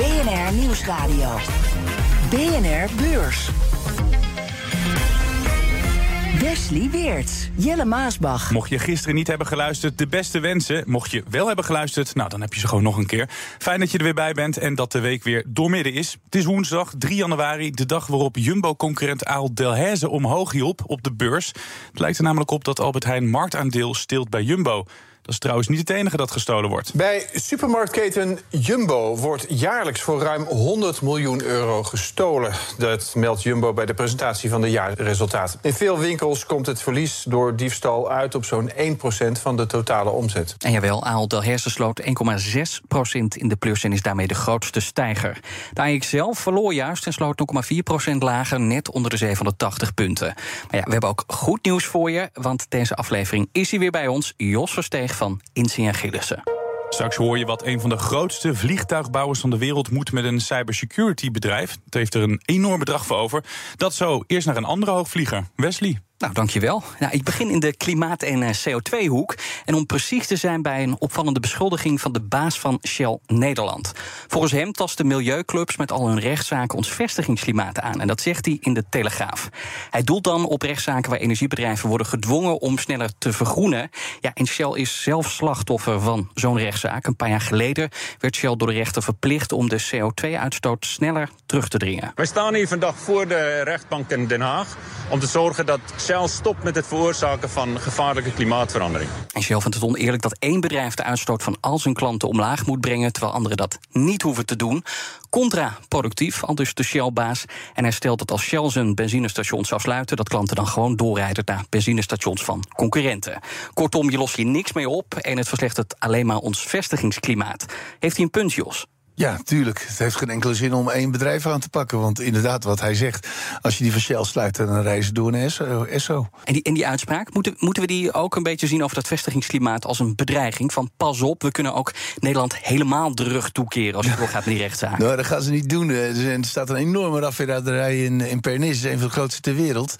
BNR Nieuwsradio. BNR Beurs. Wesley Weerts, Jelle Maasbach. Mocht je gisteren niet hebben geluisterd, de beste wensen. Mocht je wel hebben geluisterd, nou dan heb je ze gewoon nog een keer. Fijn dat je er weer bij bent en dat de week weer doormidden is. Het is woensdag 3 januari, de dag waarop Jumbo-concurrent Aal Delhaize omhoog hielp op de beurs. Het lijkt er namelijk op dat Albert Heijn marktaandeel stilt bij Jumbo. Dat is trouwens niet het enige dat gestolen wordt. Bij supermarktketen Jumbo wordt jaarlijks voor ruim 100 miljoen euro gestolen. Dat meldt Jumbo bij de presentatie van de jaarresultaten. In veel winkels komt het verlies door diefstal uit op zo'n 1% van de totale omzet. En jawel, Aal Delhaize sloot 1,6% in de plus en is daarmee de grootste stijger. De AX zelf verloor juist en sloot 0,4% lager, net onder de 780 punten. Maar ja, we hebben ook goed nieuws voor je, want deze aflevering is hij weer bij ons, Jos Versteeg van Insia Gillissen. Straks hoor je wat een van de grootste vliegtuigbouwers van de wereld moet met een cybersecurity bedrijf. Het heeft er een enorm bedrag voor over. Dat zo, eerst naar een andere hoogvlieger. Wesley. Nou, dankjewel. Nou, ik begin in de klimaat- en eh, CO2-hoek. En om precies te zijn bij een opvallende beschuldiging van de baas van Shell Nederland. Volgens hem tasten milieuclubs met al hun rechtszaken ons vestigingsklimaat aan. En dat zegt hij in de Telegraaf. Hij doelt dan op rechtszaken waar energiebedrijven worden gedwongen om sneller te vergroenen. Ja, en Shell is zelf slachtoffer van zo'n rechtszaak. Een paar jaar geleden werd Shell door de rechter verplicht om de CO2-uitstoot sneller terug te dringen. Wij staan hier vandaag voor de rechtbank in Den Haag om te zorgen dat Shell stopt met het veroorzaken van gevaarlijke klimaatverandering. En Shell vindt het oneerlijk dat één bedrijf de uitstoot van al zijn klanten omlaag moet brengen, terwijl anderen dat niet hoeven te doen. Contraproductief, al dus de Shell-baas. En hij stelt dat als Shell zijn benzinestation zou sluiten, dat klanten dan gewoon doorrijden naar benzinestations van concurrenten. Kortom, je lost hier niks mee op en het verslechtert alleen maar ons vestigingsklimaat. Heeft hij een punt, Jos? Ja, tuurlijk. Het heeft geen enkele zin om één bedrijf aan te pakken. Want inderdaad, wat hij zegt, als je die van Shell sluit... dan reizen door naar Esso. En die, en die uitspraak, moeten, moeten we die ook een beetje zien... over dat vestigingsklimaat als een bedreiging? Van pas op, we kunnen ook Nederland helemaal de rug toekeren... als het doorgaat met die rechtszaak. Nou, dat gaan ze niet doen. Er staat een enorme raffinaderij in, in Pernis. een van de grootste ter wereld.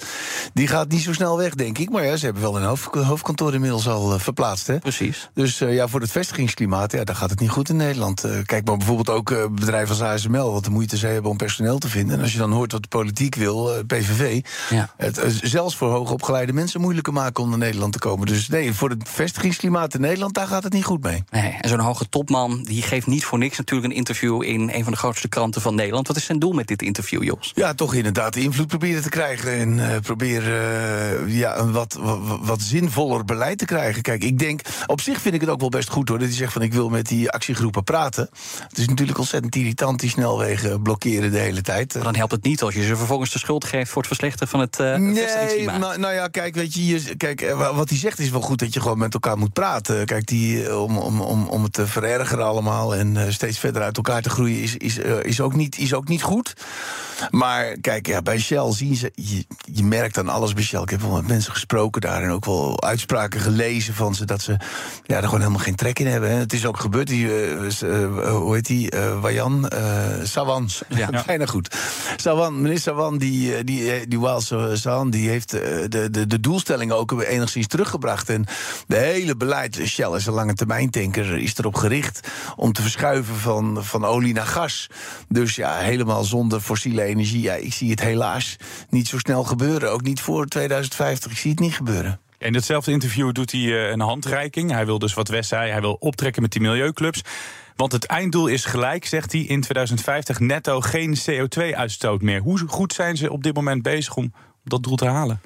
Die gaat niet zo snel weg, denk ik. Maar ja, ze hebben wel een hoofd, hoofdkantoor inmiddels al uh, verplaatst. Hè? Precies. Dus uh, ja, voor het vestigingsklimaat, ja, daar gaat het niet goed in Nederland. Kijk maar bijvoorbeeld ook uh, bedrijven als ASML, wat de moeite ze hebben om personeel te vinden. En als je dan hoort wat de politiek wil, uh, PVV, ja. het uh, zelfs voor hoogopgeleide mensen moeilijker maken om naar Nederland te komen. Dus nee, voor het vestigingsklimaat in Nederland, daar gaat het niet goed mee. Nee, en zo'n hoge topman, die geeft niet voor niks natuurlijk een interview in een van de grootste kranten van Nederland. Wat is zijn doel met dit interview, Jos? Ja, toch inderdaad invloed proberen te krijgen. En uh, proberen ja, een wat, wat, wat zinvoller beleid te krijgen. Kijk, ik denk, op zich vind ik het ook wel best goed hoor, dat hij zegt van ik wil met die actiegroepen praten. Het is natuurlijk ontzettend irritant die snelwegen blokkeren de hele tijd. Maar dan helpt het niet als je ze vervolgens de schuld geeft voor het verslechteren van het uh, Nee, nou, nou ja, kijk, weet je, je, kijk, wat hij zegt is wel goed dat je gewoon met elkaar moet praten. Kijk, die, om, om, om, om het te verergeren allemaal en uh, steeds verder uit elkaar te groeien is, is, uh, is, ook, niet, is ook niet goed. Maar kijk, ja, bij Shell zien ze, je, je merkt aan alles bij Shell. Ik heb wel met mensen gesproken daar en ook wel uitspraken gelezen van ze dat ze ja, er gewoon helemaal geen trek in hebben. Hè. Het is ook gebeurd, die, hoe heet die, Wajan? Uh, Sawan, ja. bijna goed. Sawan, meneer Sawan, die, die, die Waals Sawan, die heeft de, de, de doelstellingen ook enigszins teruggebracht. En de hele beleid, Shell is een lange termijn tanker, is erop gericht om te verschuiven van, van olie naar gas. Dus ja, helemaal zonder fossiele energie. Ja, ik zie het helaas niet zo snel gebeuren. Ook niet voor 2050. Ik zie het niet gebeuren. In hetzelfde interview doet hij een handreiking. Hij wil dus wat West zei, hij wil optrekken met die milieuclubs. Want het einddoel is gelijk, zegt hij, in 2050 netto geen CO2-uitstoot meer. Hoe goed zijn ze op dit moment bezig om dat doel te halen?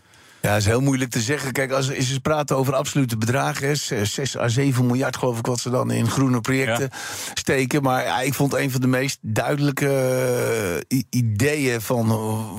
Ja, dat is heel moeilijk te zeggen. Kijk, als ze praten over absolute bedragen, 6 à 7 miljard geloof ik wat ze dan in groene projecten steken. Maar ja, ik vond een van de meest duidelijke eh, ideeën van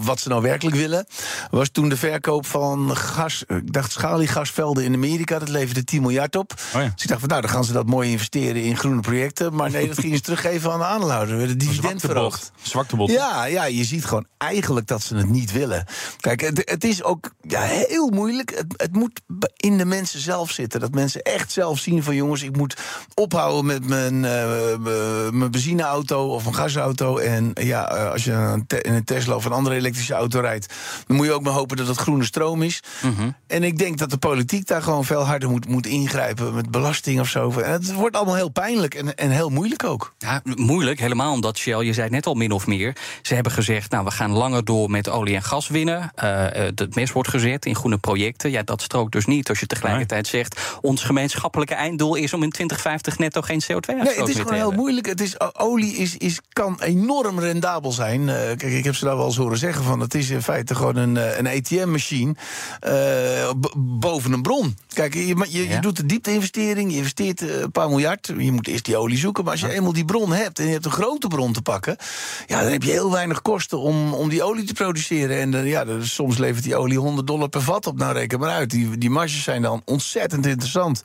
wat ze nou werkelijk willen, was toen de verkoop van gas, ik dacht schaliegasvelden in Amerika, dat leverde 10 miljard op. Oh ja. Dus ik dacht van nou, dan gaan ze dat mooi investeren in groene projecten. Maar nee, dat gingen ze teruggeven aan de aandeelhouder. Er het dividend verhoogd. Zwaktebod. Ja, ja, je ziet gewoon eigenlijk dat ze het niet willen. Kijk, het, het is ook ja, heel moeilijk. Het, het moet in de mensen zelf zitten. Dat mensen echt zelf zien van jongens, ik moet ophouden met mijn, eh, mijn benzineauto of mijn gasauto. En ja, eh, als je een in een Tesla of een andere elektrische auto rijdt, dan moet je ook maar hopen dat het groene stroom is. En ik denk dat de politiek daar gewoon veel harder moet, moet ingrijpen met belasting of zo. En het wordt allemaal heel pijnlijk en, en heel moeilijk ook. Ja, moeilijk, helemaal omdat Shell, je zei het net al min of meer... ze hebben gezegd, nou, we gaan langer door met olie en gas winnen. Eh, het mes wordt gezet in groene projecten. Ja, dat strookt dus niet als je tegelijkertijd zegt... ons gemeenschappelijke einddoel is om in 2050 netto geen CO2-uitstoot Nee, het is te gewoon heel moeilijk. Het is, olie is, is, kan enorm rendabel zijn. Eh, kijk, ik heb ze daar wel eens horen zeggen van... het is in feite gewoon een, eh, een ATM-machine eh, boven een bron. Kijk, je, je, Ja. doet de diepte-investering, je investeert een paar miljard. Je moet eerst die olie zoeken. Maar als je eenmaal die bron hebt en je hebt een grote bron te pakken... ja, dan heb je heel weinig kosten om, om die olie te produceren. En ja, soms levert die olie 100 dollar per vat op. Nou, reken maar uit. Die, die marges zijn dan ontzettend interessant.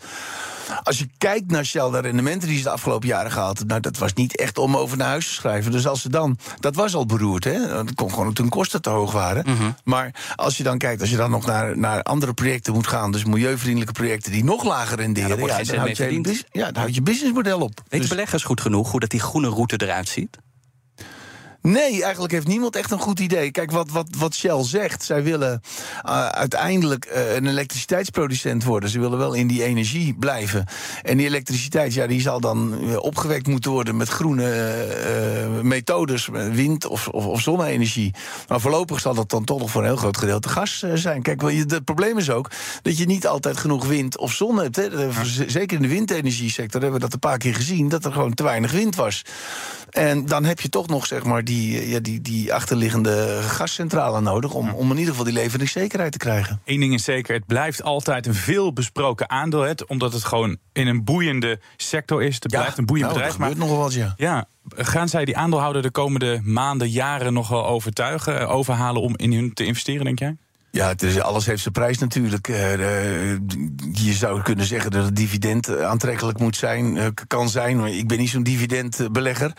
Als je kijkt naar Shell, de rendementen die ze de afgelopen jaren gehaald hebben, nou, dat was niet echt om over naar huis te schrijven. Dus als ze dan, dat was al beroerd, hè? Dat kon gewoon toen kosten te hoog waren. Maar als je dan kijkt, als je dan nog naar, naar andere projecten moet gaan, dus milieuvriendelijke projecten die nog lager renderen, Ja, dan, houd je, ja, dan houd je businessmodel op. Weet Dus- beleggers goed genoeg hoe dat die groene route eruit ziet? Nee, eigenlijk heeft niemand echt een goed idee. Kijk, wat, wat, wat Shell zegt, zij willen eh, uiteindelijk eh, een elektriciteitsproducent worden. Ze willen wel in die energie blijven. En die elektriciteit, ja, die zal dan eh, opgewekt moeten worden met groene methodes, wind of, of, of zonne-energie. Maar voorlopig zal dat dan toch nog voor een heel groot gedeelte gas zijn. Kijk, het probleem is ook dat je niet altijd genoeg wind of zon hebt. Hè. Zeker in de windenergiesector hebben we dat een paar keer gezien, dat er gewoon te weinig wind was. En dan heb je toch nog zeg maar, die, eh, ja, die, die achterliggende gascentrale nodig om, om in ieder geval die leveringszekerheid te krijgen. Eén ding is zeker, het blijft altijd een veel besproken aandeel. Het, omdat het gewoon in een boeiende sector is. Het blijft een boeiend nou, bedrijf. Er gebeurt nog wel wat, ja. Ja, gaan zij die aandeelhouder de komende maanden, jaren nog wel overtuigen, eh, overhalen om in hun te investeren, denk jij? Ja, is, alles heeft zijn prijs natuurlijk. Eh, de- je zou kunnen zeggen dat het dividend eh, aantrekkelijk moet zijn, eh, kan zijn. Ik ben niet zo'n dividendbelegger.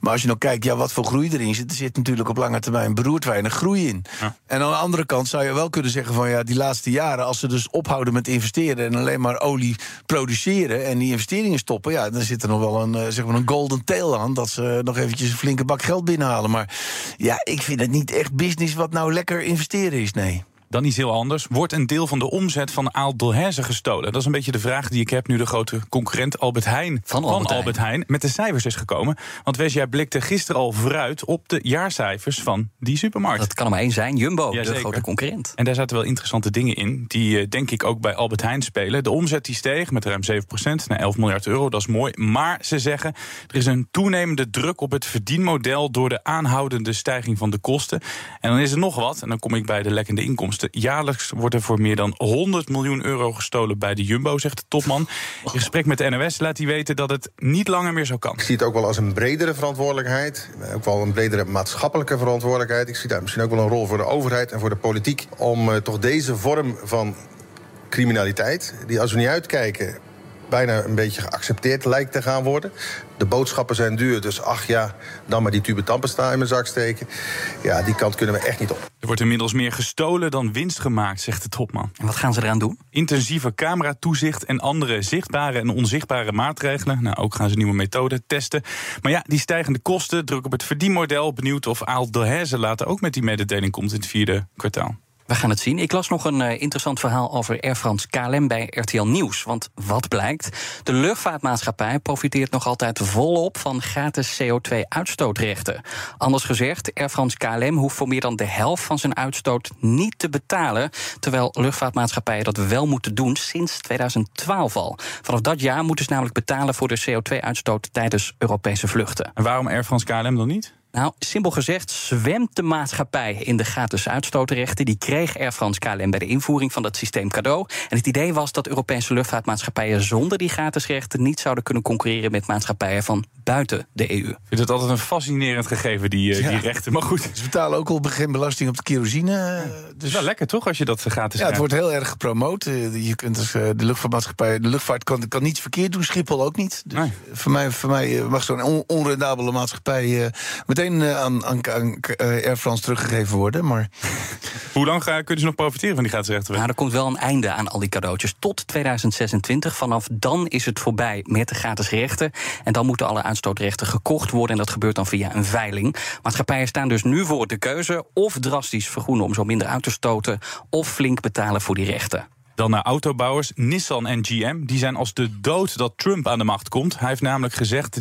Maar als je nou kijkt, ja, wat voor groei erin zit, er zit natuurlijk op lange termijn beroerd weinig groei in. Ja. En aan de andere kant zou je wel kunnen zeggen van ja, die laatste jaren, als ze dus ophouden met investeren en alleen maar olie produceren en die investeringen stoppen, ja, dan zit er nog wel een, eh, zeg maar een golden tail aan dat ze nog eventjes een flinke bak geld binnenhalen. Maar ja, ik vind het niet echt business wat nou lekker investeren is, nee. Dan iets heel anders. Wordt een deel van de omzet van Aalt Delhaize gestolen? Dat is een beetje de vraag die ik heb nu de grote concurrent Albert Heijn Van Albert Heijn. Heijn met de cijfers is gekomen. Want Wes, jij blikte gisteren al vooruit op de jaarcijfers van die supermarkt. Dat kan er maar één zijn, Jumbo, de grote concurrent. En daar zaten wel interessante dingen in, die eh, denk ik ook bij Albert Heijn spelen. De omzet die steeg met ruim 7% naar 11 miljard euro, dat is mooi. Maar ze zeggen, er is een toenemende druk op het verdienmodel... door de aanhoudende stijging van de kosten. En dan is er nog wat, en dan kom ik bij de lekkende inkomsten. Jaarlijks wordt er voor meer dan 100 miljoen euro gestolen bij de Jumbo, zegt de topman. In gesprek met de NOS laat hij weten dat het niet langer meer zo kan. Ik zie het ook wel als een bredere verantwoordelijkheid. Ook wel een bredere maatschappelijke verantwoordelijkheid. Ik zie daar misschien ook wel een rol voor de overheid en voor de politiek. Om eh, toch deze vorm van criminaliteit, die als we niet uitkijken. Bijna een beetje geaccepteerd lijkt te gaan worden. De boodschappen zijn duur, dus ach ja, dan maar die tube tandpasta in mijn zak steken. Ja, die kant kunnen we echt niet op. Er wordt inmiddels meer gestolen dan winst gemaakt, zegt de topman. En wat gaan ze eraan doen? Intensieve cameratoezicht en andere zichtbare en onzichtbare maatregelen. Nou, ook gaan ze nieuwe methoden testen. Maar ja, die stijgende kosten druk op het verdienmodel. Benieuwd of Aal Delhaize later ook met die mededeling komt in het vierde kwartaal. We gaan het zien. Ik las nog een eh, interessant verhaal over Air France KLM bij RTL Nieuws. Want wat blijkt? De luchtvaartmaatschappij profiteert nog altijd volop van gratis CO2-uitstootrechten. Anders gezegd, Air France KLM hoeft voor meer dan de helft van zijn uitstoot niet te betalen. Terwijl luchtvaartmaatschappijen dat wel moeten doen sinds 2012 al. Vanaf dat jaar moeten ze namelijk betalen voor de CO2-uitstoot tijdens Europese vluchten. En waarom Air France KLM dan niet? Nou, simpel gezegd zwemt de maatschappij in de gratis uitstootrechten. Die kreeg Air France KLM bij de invoering van dat systeem cadeau. En het idee was dat Europese luchtvaartmaatschappijen zonder die gratis rechten niet zouden kunnen concurreren met maatschappijen van buiten de EU. Ik vind het altijd een fascinerend gegeven, die, uh, die rechten. Maar goed. Ze betalen ook al geen belasting op de kerosine. Dus wel lekker toch, als je dat gratis Ja, het wordt heel erg gepromoot. Eh, Je kunt dus, de luchtvaartmaatschappij, de luchtvaart kan, kan niets verkeerd doen, Schiphol ook niet. Dus nee. voor, mij, voor mij mag zo'n on, onrendabele maatschappij uh, meteen uh, aan, aan, aan Air France teruggegeven worden. Maar... Hoe lang kunnen ze nog profiteren van die gratis rechten? Nou, er komt wel een einde aan al die cadeautjes. Tot 2026. Vanaf dan is het voorbij met de gratis rechten. En dan moeten alle uitstootrechten gekocht worden. En dat gebeurt dan via een veiling. Maatschappijen staan dus nu voor de keuze: of drastisch vergroenen om zo minder uit te stoten, of flink betalen voor die rechten. Dan naar autobouwers. Nissan en GM die zijn als de dood dat Trump aan de macht komt. Hij heeft namelijk gezegd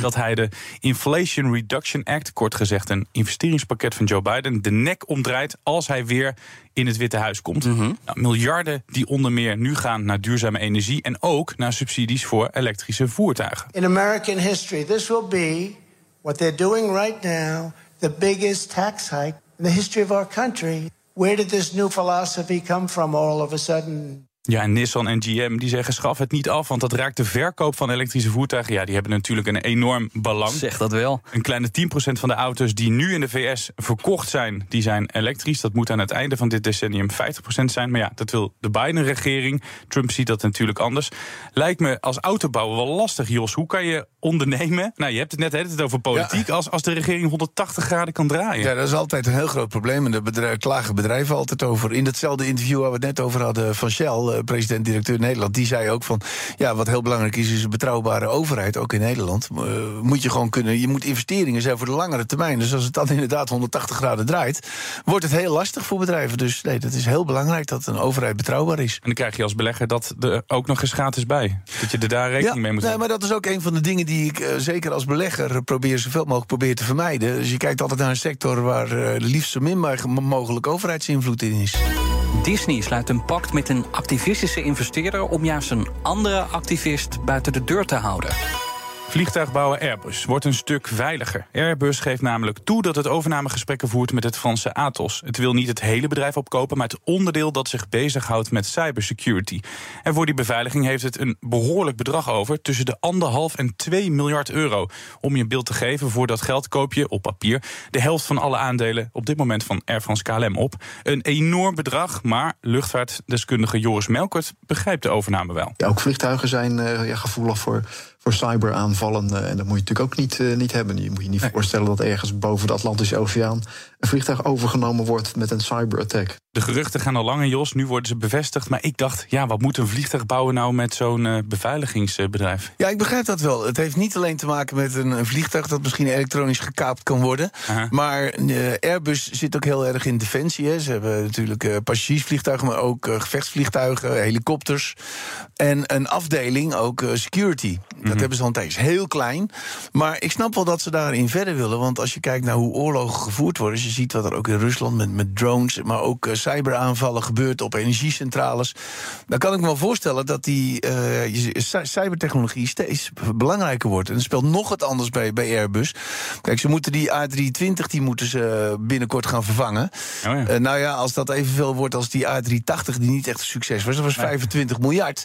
dat hij de Inflation Reduction Act, kort gezegd een investeringspakket van Joe Biden, de nek omdraait als hij weer in het Witte Huis komt. Mm -hmm. nou, miljarden die onder meer nu gaan naar duurzame energie en ook naar subsidies voor elektrische voertuigen. In American history, this will be what they're doing right now, the biggest tax hike in the history of our country. Where did this new philosophy come from all of a sudden? Ja, en Nissan en GM die zeggen schaf het niet af, want dat raakt de verkoop van elektrische voertuigen. Ja, die hebben natuurlijk een enorm belang. Zeg dat wel. Een kleine 10% van de auto's die nu in de VS verkocht zijn, die zijn elektrisch. Dat moet aan het einde van dit decennium 50% zijn. Maar ja, dat wil de Biden-regering. Trump ziet dat natuurlijk anders. Lijkt me als autobouwer wel lastig, Jos. Hoe kan je ondernemen? Nou, je hebt het net het over politiek. Ja. Als, als de regering 180 graden kan draaien. Ja, dat is altijd een heel groot probleem. En daar bedrijf, klagen bedrijven altijd over. In datzelfde interview waar we het net over hadden van Shell president-directeur Nederland, die zei ook van ja, wat heel belangrijk is, is een betrouwbare overheid, ook in Nederland. Uh, moet je gewoon kunnen, je moet investeringen zijn voor de langere termijn. Dus als het dan inderdaad 180 graden draait, wordt het heel lastig voor bedrijven. Dus nee, dat is heel belangrijk dat een overheid betrouwbaar is. En dan krijg je als belegger dat er ook nog eens gratis bij. Dat je er daar rekening ja, mee moet nee, maar dat is ook een van de dingen die ik uh, zeker als belegger probeer zoveel mogelijk probeer te vermijden. Dus je kijkt altijd naar een sector waar uh, liefst zo min mogelijk overheidsinvloed in is. Disney sluit een pact met een activistische investeerder om juist een andere activist buiten de deur te houden. Vliegtuigbouwer Airbus wordt een stuk veiliger. Airbus geeft namelijk toe dat het overnamegesprekken voert met het Franse Atos. Het wil niet het hele bedrijf opkopen, maar het onderdeel dat zich bezighoudt met cybersecurity. En voor die beveiliging heeft het een behoorlijk bedrag over, tussen de anderhalf en 2 miljard euro. Om je een beeld te geven, voor dat geld koop je op papier de helft van alle aandelen op dit moment van Air France KLM op. Een enorm bedrag, maar luchtvaartdeskundige Joris Melkert begrijpt de overname wel. Ja, ook vliegtuigen zijn uh, ja, gevoelig voor voor cyberaanvallen. Uh, en dat moet je natuurlijk ook niet, uh, niet hebben. Je moet je niet voorstellen dat ergens boven de Atlantische Oceaan vliegtuig overgenomen wordt met een cyberattack. De geruchten gaan al lang, Jos. Nu worden ze bevestigd. Maar ik dacht, ja, wat moet een vliegtuig bouwen nou met zo'n uh, beveiligingsbedrijf? Ja, ik begrijp dat wel. Het heeft niet alleen te maken met een, een vliegtuig dat misschien elektronisch gekaapt kan worden. -huh. Maar Airbus zit ook heel erg in defensie. Hè. Ze hebben natuurlijk passagiersvliegtuigen, maar ook gevechtsvliegtuigen, helikopters. En een afdeling, ook security. Dat -hmm. hebben ze al een tijdje. Heel klein. Maar ik snap wel dat ze daarin verder willen. Want als je kijkt naar hoe oorlogen gevoerd worden. Ziet wat er ook in Rusland met, met drones. maar ook uh, cyberaanvallen gebeurt op energiecentrales. dan kan ik me wel voorstellen dat die uh, cybertechnologie steeds belangrijker wordt. En er speelt nog wat anders bij, bij Airbus. Kijk, ze moeten die A320 die moeten ze binnenkort gaan vervangen. Oh ja. Uh, nou ja, als dat evenveel wordt als die A380, die niet echt een succes was. Dat was 25 ja. miljard.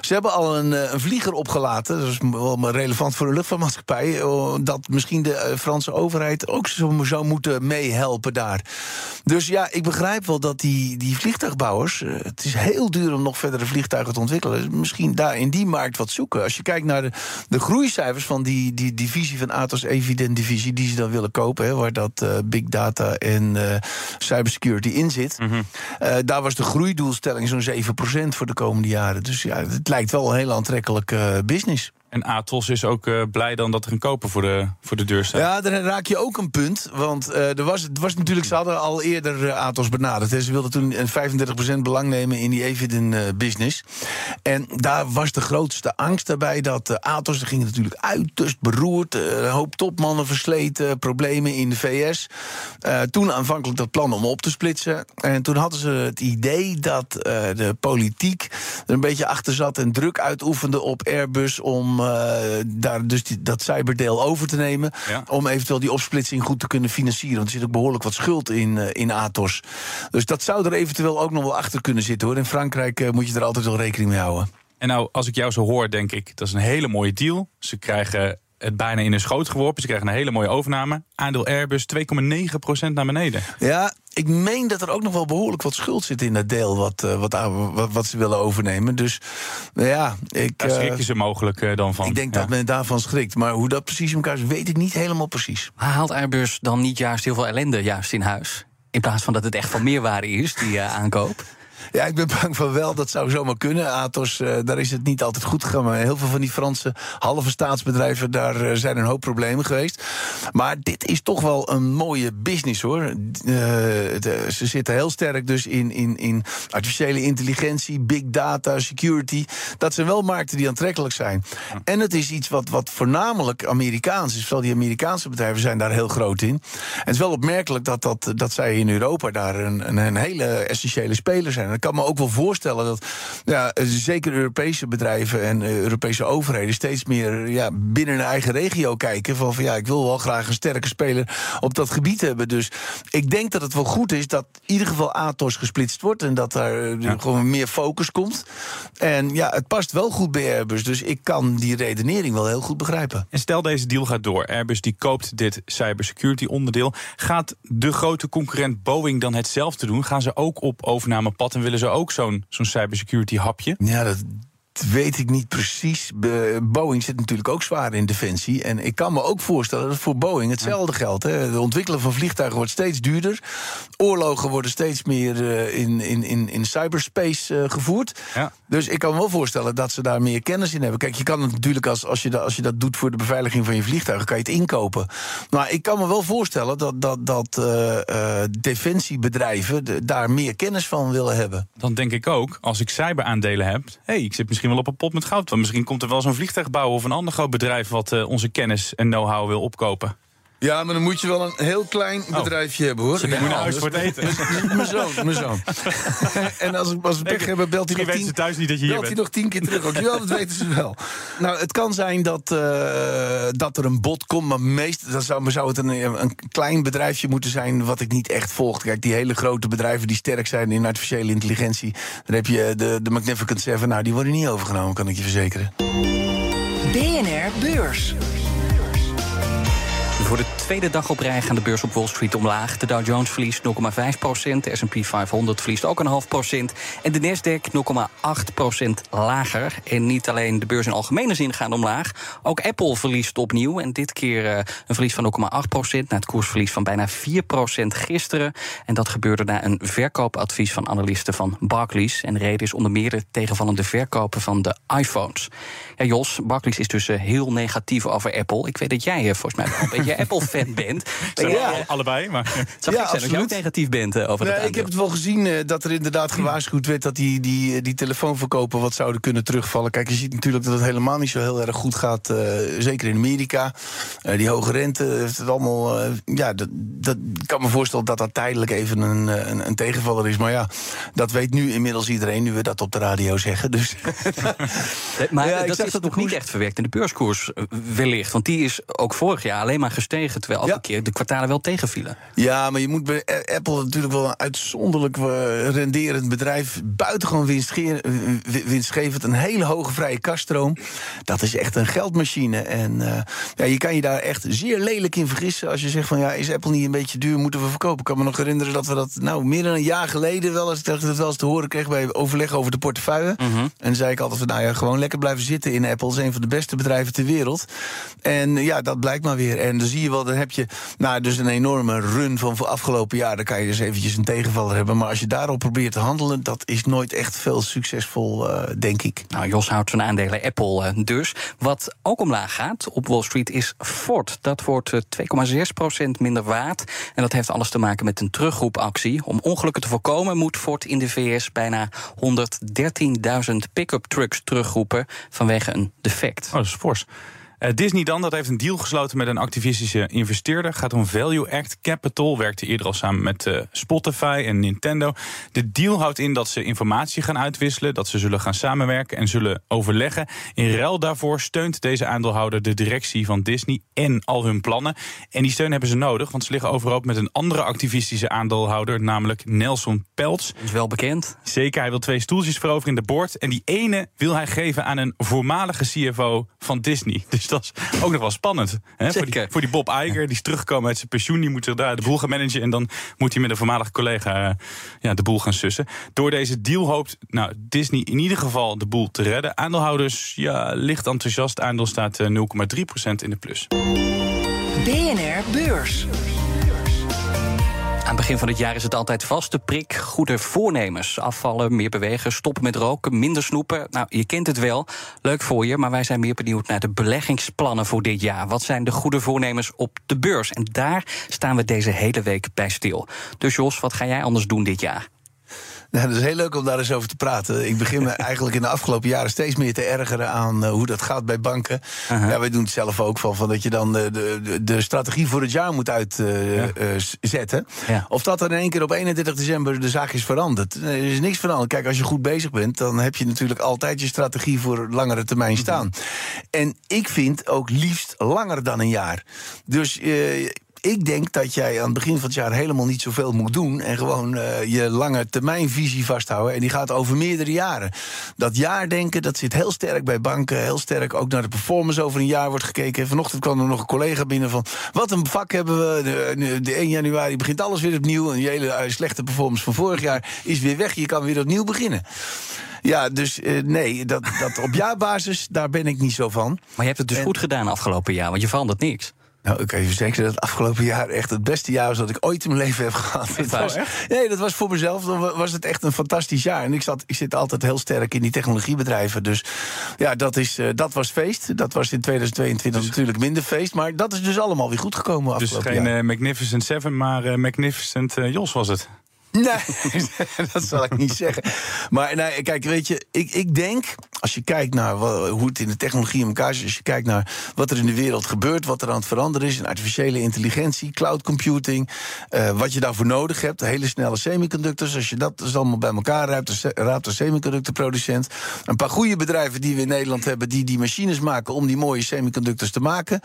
Ze hebben al een, een vlieger opgelaten. Dat is wel relevant voor de luchtvaartmaatschappij. Dat misschien de Franse overheid ook zo zou moeten meehelpen daar. Dus ja, ik begrijp wel dat die, die vliegtuigbouwers. Het is heel duur om nog verdere vliegtuigen te ontwikkelen. Misschien daar in die markt wat zoeken. Als je kijkt naar de, de groeicijfers van die, die divisie van Atos Evident Divisie, die ze dan willen kopen, hè, waar dat uh, big data en uh, cybersecurity in zit. Mm -hmm. uh, daar was de groeidoelstelling zo'n 7% voor de komende jaren. Dus ja, het lijkt wel een heel aantrekkelijke business. En Atos is ook uh, blij dan dat er een koper voor de, voor de deur staat. Ja, daar raak je ook een punt. Want uh, er was, het was natuurlijk, ze hadden al eerder uh, Atos benaderd. Ze wilden toen 35% belang nemen in die Eviden business. En daar was de grootste angst daarbij dat Atos, ging natuurlijk uiterst beroerd. een hoop topmannen versleten, problemen in de VS. toen aanvankelijk dat plan om op te splitsen. En toen hadden ze het idee dat de politiek er een beetje achter zat en druk uitoefende op Airbus om om uh, daar dus die, dat cyberdeel over te nemen. Ja. Om eventueel die opsplitsing goed te kunnen financieren. Want er zit ook behoorlijk wat schuld in, uh, in Atos. Dus dat zou er eventueel ook nog wel achter kunnen zitten hoor. In Frankrijk uh, moet je er altijd wel rekening mee houden. En nou, als ik jou zo hoor, denk ik, dat is een hele mooie deal. Ze krijgen het bijna in hun schoot geworpen. Ze krijgen een hele mooie overname. Aandeel Airbus 2,9% naar beneden. Ja, ik meen dat er ook nog wel behoorlijk wat schuld zit in dat deel wat, uh, wat, wat, wat, ze willen overnemen. Dus ja, ik. Daar schrik je ze mogelijk uh, dan van. Ik denk ja. dat men daarvan schrikt. Maar hoe dat precies in elkaar is, weet ik niet helemaal precies. Maar haalt Airbus dan niet juist heel veel ellende juist in huis? In plaats van dat het echt van meerwaarde is, die uh, aankoop? Ja, ik ben bang van wel. Dat zou zomaar kunnen. Atos, uh, daar is het niet altijd goed gegaan. Maar heel veel van die Franse halve staatsbedrijven, daar uh, zijn een hoop problemen geweest. Maar dit is toch wel een mooie business hoor. De, ze zitten heel sterk dus in, in, in artificiële intelligentie, big data, security. Dat zijn wel markten die aantrekkelijk zijn. En het is iets wat, wat voornamelijk Amerikaans is. Vooral die Amerikaanse bedrijven zijn daar heel groot in. En het is wel opmerkelijk dat, dat, dat zij in Europa daar een, een, een hele essentiële speler zijn. Ik kan me ook wel voorstellen dat ja, zeker Europese bedrijven en uh, Europese overheden steeds meer ja, binnen hun eigen regio kijken. Van, van ja, ik wil wel graag een sterke speler op dat gebied hebben. Dus ik denk dat het wel goed is dat in ieder geval Atos gesplitst wordt en dat daar ja. gewoon meer focus komt. En ja, het past wel goed bij Airbus. Dus ik kan die redenering wel heel goed begrijpen. En stel deze deal gaat door. Airbus die koopt dit cybersecurity onderdeel. Gaat de grote concurrent Boeing dan hetzelfde doen? Gaan ze ook op overnamepad en willen ze ook zo'n zo'n cybersecurity hapje? Ja, dat weet ik niet precies. Boeing zit natuurlijk ook zwaar in defensie. En ik kan me ook voorstellen dat voor Boeing hetzelfde geldt. Hè. De ontwikkelen van vliegtuigen wordt steeds duurder. Oorlogen worden steeds meer uh, in, in, in, in cyberspace uh, gevoerd. Ja. Dus ik kan me wel voorstellen dat ze daar meer kennis in hebben. Kijk, je kan het natuurlijk als, als, je, dat, als je dat doet voor de beveiliging van je vliegtuigen, kan je het inkopen. Maar ik kan me wel voorstellen dat, dat, dat uh, defensiebedrijven de, daar meer kennis van willen hebben. Dan denk ik ook, als ik cyberaandelen heb, hey, ik zit misschien wel op een pot met goud. Want misschien komt er wel zo'n vliegtuigbouwer of een ander groot bedrijf wat uh, onze kennis en know-how wil opkopen. Ja, maar dan moet je wel een heel klein bedrijfje oh. hebben, hoor. Ze ja, moet naar huis voor het eten. Mijn zoon, mijn zoon. en als, als we pech hebben, belt hij nog tien, thuis niet dat je hier belt bent. hij nog tien keer terug. Ook. Ja, dat weten ze wel. Nou, het kan zijn dat, uh, dat er een bod komt, maar meest dan zou, zou het een, een klein bedrijfje moeten zijn wat ik niet echt volg. Kijk, die hele grote bedrijven die sterk zijn in artificiële intelligentie, dan heb je de, de Magnificent Seven. Nou, die worden niet overgenomen, kan ik je verzekeren. BNR Beurs. Voor de tweede dag op rij gaan de beurs op Wall Street omlaag. De Dow Jones verliest 0,5 procent. De S&P 500 verliest ook een half procent. En de Nasdaq 0,8 procent lager. En niet alleen de beurs in algemene zin gaat omlaag. Ook Apple verliest opnieuw. En dit keer uh, een verlies van 0,8 procent. Na het koersverlies van bijna 4 procent gisteren. En dat gebeurde na een verkoopadvies van analisten van Barclays. En de reden is onder meer de tegenvallende verkopen van de iPhones. Ja, Jos, Barclays is dus uh, heel negatief over Apple. Ik weet dat jij uh, volgens mij wel een beetje Apple-fan bent. Zijn ja. Al, allebei, maar... Het zou ja, zijn dat je ook negatief bent uh, over nee, dat Ik heb het wel gezien uh, dat er inderdaad gewaarschuwd werd... dat die, die, die telefoonverkopen wat zouden kunnen terugvallen. Kijk, je ziet natuurlijk dat het helemaal niet zo heel erg goed gaat. Uh, zeker in Amerika. die hoge rente heeft het allemaal... ja, dat, dat, ik kan me voorstellen dat dat tijdelijk even een, een, een, tegenvaller is. Maar ja, dat weet nu inmiddels iedereen, nu we dat op de radio zeggen. Dus. maar ja, dat is dat nog niet echt verwerkt in de beurskoers wellicht. Want die is ook vorig jaar alleen maar gestegen... terwijl elke ja. keer de kwartalen wel tegenvielen. Ja, maar je moet bij Apple natuurlijk wel een uitzonderlijk renderend bedrijf... buitengewoon winstgevend, een hele hoge vrije kaststroom. Dat is echt een geldmachine. En uh, ja, je kan je daar echt zeer lelijk in vergissen... als je zegt van ja, is Apple niet een beetje duur, moeten we verkopen. Ik kan me nog herinneren dat we dat nou meer dan een jaar geleden... wel eens, dat wel eens te horen kregen bij overleg over de portefeuille. Mm -hmm. En dan zei ik altijd van nou ja, gewoon lekker blijven zitten in Apple. Het is een van de beste bedrijven ter wereld. En ja, dat blijkt maar weer. En dan zie je wel, dan heb je nou, dus een enorme run van afgelopen jaar. Dan kan je dus eventjes een tegenvaller hebben. Maar als je daarop probeert te handelen, dat is nooit echt veel succesvol, uh, denk ik. Nou, Jos houdt van aandelen Apple uh, dus. Wat ook omlaag gaat op Wall Street is Ford. Dat wordt uh, 2,6% minder waard. En dat heeft alles te maken met een terugroepactie. Om ongelukken te voorkomen moet Ford in de VS bijna 113.000 pick-up trucks terugroepen vanwege een defect. Oh, dat is fors. Uh, Disney dan, dat heeft een deal gesloten met een activistische investeerder. Gaat om Value Act Capital. Werkte eerder al samen met uh, Spotify en Nintendo. De deal houdt in dat ze informatie gaan uitwisselen. Dat ze zullen gaan samenwerken en zullen overleggen. In ruil daarvoor steunt deze aandeelhouder de directie van Disney en al hun plannen. En die steun hebben ze nodig, want ze liggen overhoop met een andere activistische aandeelhouder, namelijk Nelson Peltz. Is wel bekend. Zeker, hij wil twee stoeltjes veroveren in de board. En die ene wil hij geven aan een voormalige CFO van Disney. Dus dat is ook nog wel spannend. Hè? Voor, die, voor die Bob Iger, die is teruggekomen uit zijn pensioen. Die moet zich daar de boel gaan managen. En dan moet hij met een voormalige collega uh, ja, de boel gaan sussen. Door deze deal hoopt nou, Disney in ieder geval de boel te redden. Aandeelhouders, ja, licht enthousiast. Aandeel staat uh, 0,3% in de plus. BNR Beurs. Aan het begin van het jaar is het altijd vaste prik. Goede voornemens. Afvallen, meer bewegen, stoppen met roken, minder snoepen. Nou, je kent het wel. Leuk voor je, maar wij zijn meer benieuwd naar de beleggingsplannen voor dit jaar. Wat zijn de goede voornemens op de beurs? En daar staan we deze hele week bij stil. Dus Jos, wat ga jij anders doen dit jaar? Nou, dat is heel leuk om daar eens over te praten. Ik begin me eigenlijk in de afgelopen jaren steeds meer te ergeren aan uh, hoe dat gaat bij banken. Uh -huh. Ja, wij doen het zelf ook van, van dat je dan de, de, de strategie voor het jaar moet uitzetten. Uh, ja. ja. Of dat dan in één keer op 31 december de zaak is veranderd. Er is niks veranderd. Kijk, als je goed bezig bent, dan heb je natuurlijk altijd je strategie voor langere termijn staan. Uh -huh. En ik vind ook liefst langer dan een jaar. Dus ik denk dat jij aan het begin van het jaar helemaal niet zoveel moet doen. En gewoon uh, je lange termijnvisie vasthouden. En die gaat over meerdere jaren. Dat jaardenken, dat zit heel sterk bij banken. Heel sterk ook naar de performance over een jaar wordt gekeken. Vanochtend kwam er nog een collega binnen van. Wat een vak hebben we. De, de 1 januari begint alles weer opnieuw. En je hele uh, slechte performance van vorig jaar is weer weg. Je kan weer opnieuw beginnen. Ja, dus uh, nee, dat, dat op jaarbasis, daar ben ik niet zo van. Maar je hebt het dus en... goed gedaan afgelopen jaar, want je verandert niks. Nou, ik kan je verzekeren dat het afgelopen jaar echt het beste jaar was dat ik ooit in mijn leven heb gehad. Het was, nee, dat was voor mezelf. Dan was het echt een fantastisch jaar. En ik, zat, ik zit altijd heel sterk in die technologiebedrijven. Dus ja, dat, is, uh, dat was feest. Dat was in 2022 dus, natuurlijk minder feest. Maar dat is dus allemaal weer goed gekomen. Dus geen uh, Magnificent Seven, maar uh, Magnificent Jos was het. Nee, dat zal ik niet zeggen. Maar nee, kijk, weet je, ik, ik denk, als je kijkt naar hoe het in de technologie in elkaar zit, als je kijkt naar wat er in de wereld gebeurt, wat er aan het veranderen is, in artificiële intelligentie, cloud computing, uh, wat je daarvoor nodig hebt, hele snelle semiconductors, als je dat dus allemaal bij elkaar raapt, raapt als semiconductorproducent. Een paar goede bedrijven die we in Nederland hebben, die die machines maken om die mooie semiconductors te maken.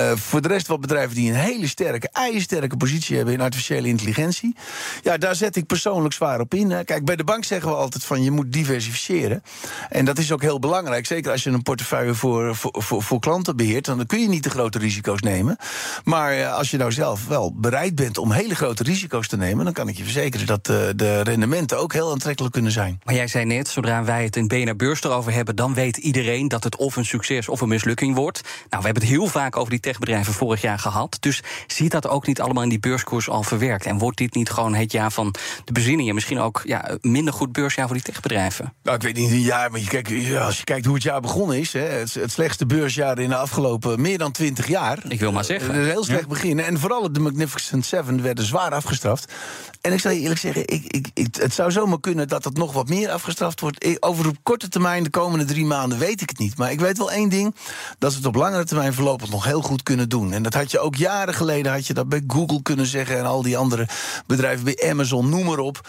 Uh, voor de rest wat bedrijven die een hele sterke, ijzersterke positie hebben in artificiële intelligentie. Ja, daar ik persoonlijk zwaar op in. Kijk, bij de bank zeggen we altijd van je moet diversificeren. En dat is ook heel belangrijk. Zeker als je een portefeuille voor, voor, voor, klanten beheert, dan kun je niet de grote risico's nemen. Maar als je nou zelf wel bereid bent om hele grote risico's te nemen, dan kan ik je verzekeren dat de, de rendementen ook heel aantrekkelijk kunnen zijn. Maar jij zei net, zodra wij het in BNR Beurs erover hebben, dan weet iedereen dat het of een succes of een mislukking wordt. Nou, we hebben het heel vaak over die techbedrijven vorig jaar gehad. Dus ziet dat ook niet allemaal in die beurskoers al verwerkt? En wordt dit niet gewoon het jaar van de bezinningen. Misschien ook ja, minder goed beursjaar voor die techbedrijven. Nou, ik weet niet een jaar, maar je kijkt, als je kijkt hoe het jaar begonnen is... Hè, het, het slechtste beursjaar in de afgelopen meer dan twintig jaar. Ik wil maar zeggen. Een heel slecht ja. begin. En vooral de Magnificent Seven werden zwaar afgestraft. En ik zal je eerlijk zeggen, ik, ik, ik, het zou zomaar kunnen dat het nog wat meer afgestraft wordt. Over op korte termijn, de komende drie maanden, weet ik het niet. Maar ik weet wel één ding, dat ze het op langere termijn voorlopig nog heel goed kunnen doen. En dat had je ook jaren geleden, had je dat bij Google kunnen zeggen... en al die andere bedrijven, bij Amazon, noem maar op.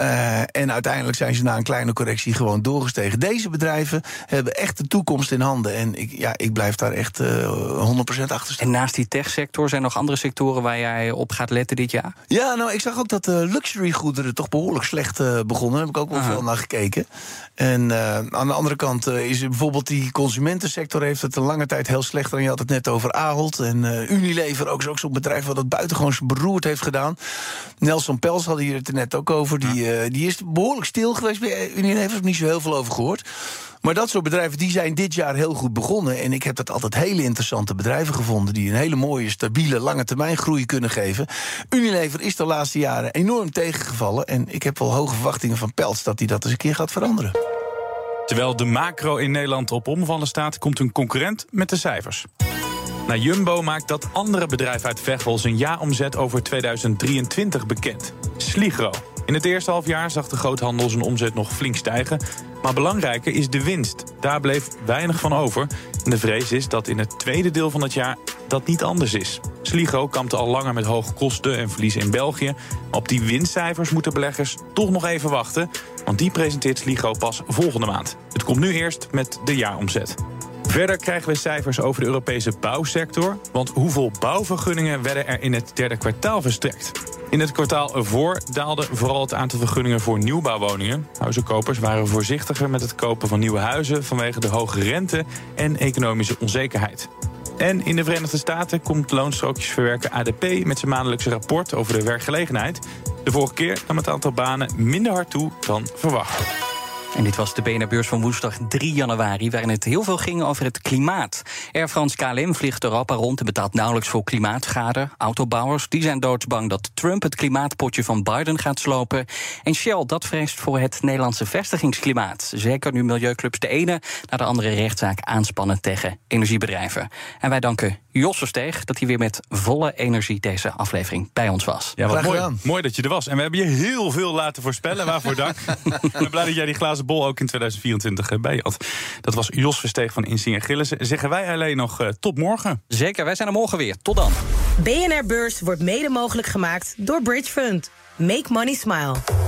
Uh, en uiteindelijk zijn ze na een kleine correctie gewoon doorgestegen. Deze bedrijven hebben echt de toekomst in handen. En ik, ja, ik blijf daar echt uh, 100% achter staan. En naast die techsector zijn er nog andere sectoren waar jij op gaat letten dit jaar? Ja, nou, ik zag ook dat de luxury goederen toch behoorlijk slecht uh, begonnen. Daar heb ik ook wel Aha. veel naar gekeken. En aan de andere kant is bijvoorbeeld die consumentensector heeft het een lange tijd heel slecht. En je had het net over Ahold en Unilever, ook, ook zo'n bedrijf wat het buitengewoon beroerd heeft gedaan. Nelson Pels had hier het net ook over. Die, ja. die is behoorlijk stil geweest bij Unilever. Heb ik niet zo heel veel over gehoord. Maar dat soort bedrijven die zijn dit jaar heel goed begonnen. En ik heb dat altijd hele interessante bedrijven gevonden... die een hele mooie, stabiele, lange termijn groei kunnen geven. Unilever is de laatste jaren enorm tegengevallen. En ik heb wel hoge verwachtingen van Pels dat hij dat eens een keer gaat veranderen. Terwijl de macro in Nederland op omvallen staat... komt een concurrent met de cijfers. Nou, Jumbo maakt dat andere bedrijf uit Veghel zijn jaaromzet over 2023 bekend. Sligro. In het eerste halfjaar zag de groothandel zijn omzet nog flink stijgen. Maar Maar belangrijker is de winst. Daar bleef weinig van over. En de vrees is dat in het tweede deel van het jaar dat niet anders is. Sligo kampte al langer met hoge kosten en verliezen in België. Op die winstcijfers moeten beleggers toch nog even wachten. Want die presenteert Sligo pas volgende maand. Het komt nu eerst met de jaaromzet. Verder krijgen we cijfers over de Europese bouwsector. Want hoeveel bouwvergunningen werden er in het derde kwartaal verstrekt? In het kwartaal ervoor daalde vooral het aantal vergunningen voor nieuwbouwwoningen. Huizenkopers waren voorzichtiger met het kopen van nieuwe huizen vanwege de hoge rente en economische onzekerheid. En in de Verenigde Staten komt loonstrookjesverwerker ADP met zijn maandelijkse rapport over de werkgelegenheid. De vorige keer nam het aantal banen minder hard toe dan verwacht. En dit was de BNR-beurs van woensdag 3 januari, waarin het heel veel ging over het klimaat. Air France KLM vliegt Europa rond en betaalt nauwelijks voor klimaatschade. Autobouwers die zijn doodsbang dat Trump het klimaatpotje van Biden gaat slopen. En Shell, dat vreest voor het Nederlandse vestigingsklimaat. Zeker nu milieuclubs de ene naar de andere rechtszaak aanspannen tegen energiebedrijven. En wij danken Jos Versteeg dat hij weer met volle energie deze aflevering bij ons was. Ja, wat mooi, mooi dat je er was. En we hebben je heel veel laten voorspellen. Waarvoor dank. Ik ben blij dat jij die glazen bol ook in 2024 eh, bij je had. Dat was Jos Versteeg van Insinger Gillissen. Zeggen wij alleen nog uh, tot morgen. Zeker, wij zijn er morgen weer. Tot dan. BNR Beurs wordt mede mogelijk gemaakt door Bridge Fund. Make money smile.